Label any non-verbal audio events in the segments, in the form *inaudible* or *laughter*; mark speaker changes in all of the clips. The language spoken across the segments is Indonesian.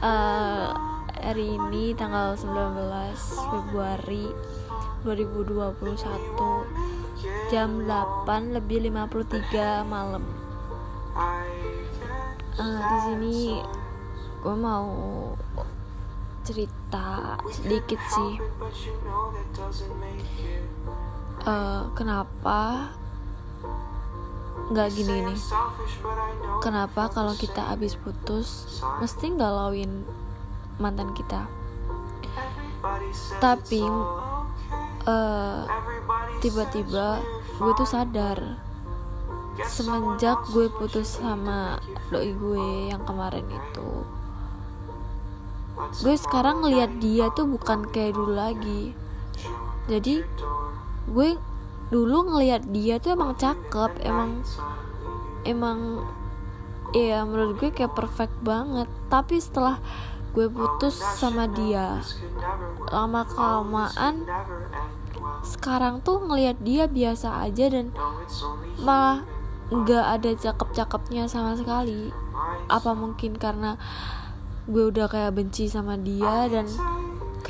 Speaker 1: uh, hari ini tanggal 19 Februari 2021 jam 8 lebih 53 malam. Uh, di sini gue mau cerita sedikit sih. Uh, kenapa nggak gini nih. Kenapa kalau kita habis putus mesti galauin mantan kita? Tapi uh, tiba-tiba gue tuh sadar. Semenjak gue putus sama doi gue yang kemarin itu gue sekarang ngelihat dia tuh bukan kayak dulu lagi. Jadi gue dulu ngelihat dia tuh emang cakep emang emang ya menurut gue kayak perfect banget. Tapi setelah gue putus sama dia lama kelamaan sekarang tuh ngelihat dia biasa aja dan malah nggak ada cakep-cakepnya sama sekali. Apa mungkin karena gue udah kayak benci sama dia dan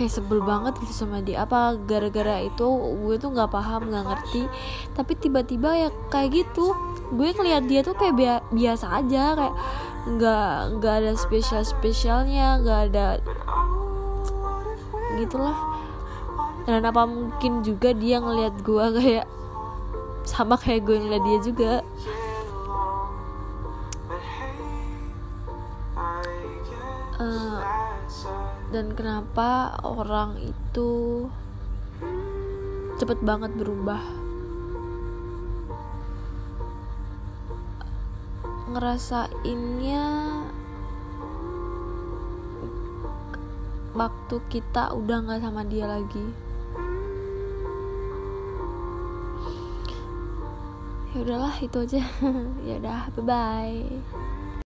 Speaker 1: kayak sebel banget gitu sama dia. Apa gara-gara itu gue tuh nggak paham nggak ngerti. Tapi tiba-tiba ya kayak gitu gue ngeliat dia tuh kayak biasa aja kayak nggak nggak ada spesial spesialnya nggak ada gitulah. Dan apa mungkin juga dia ngelihat gue *laughs* kayak sama kayak gue ngeliat dia juga uh, dan kenapa orang itu cepet banget berubah? Ngerasainnya waktu kita udah nggak sama dia lagi. Ya udahlah itu aja. *laughs* Ya udah bye bye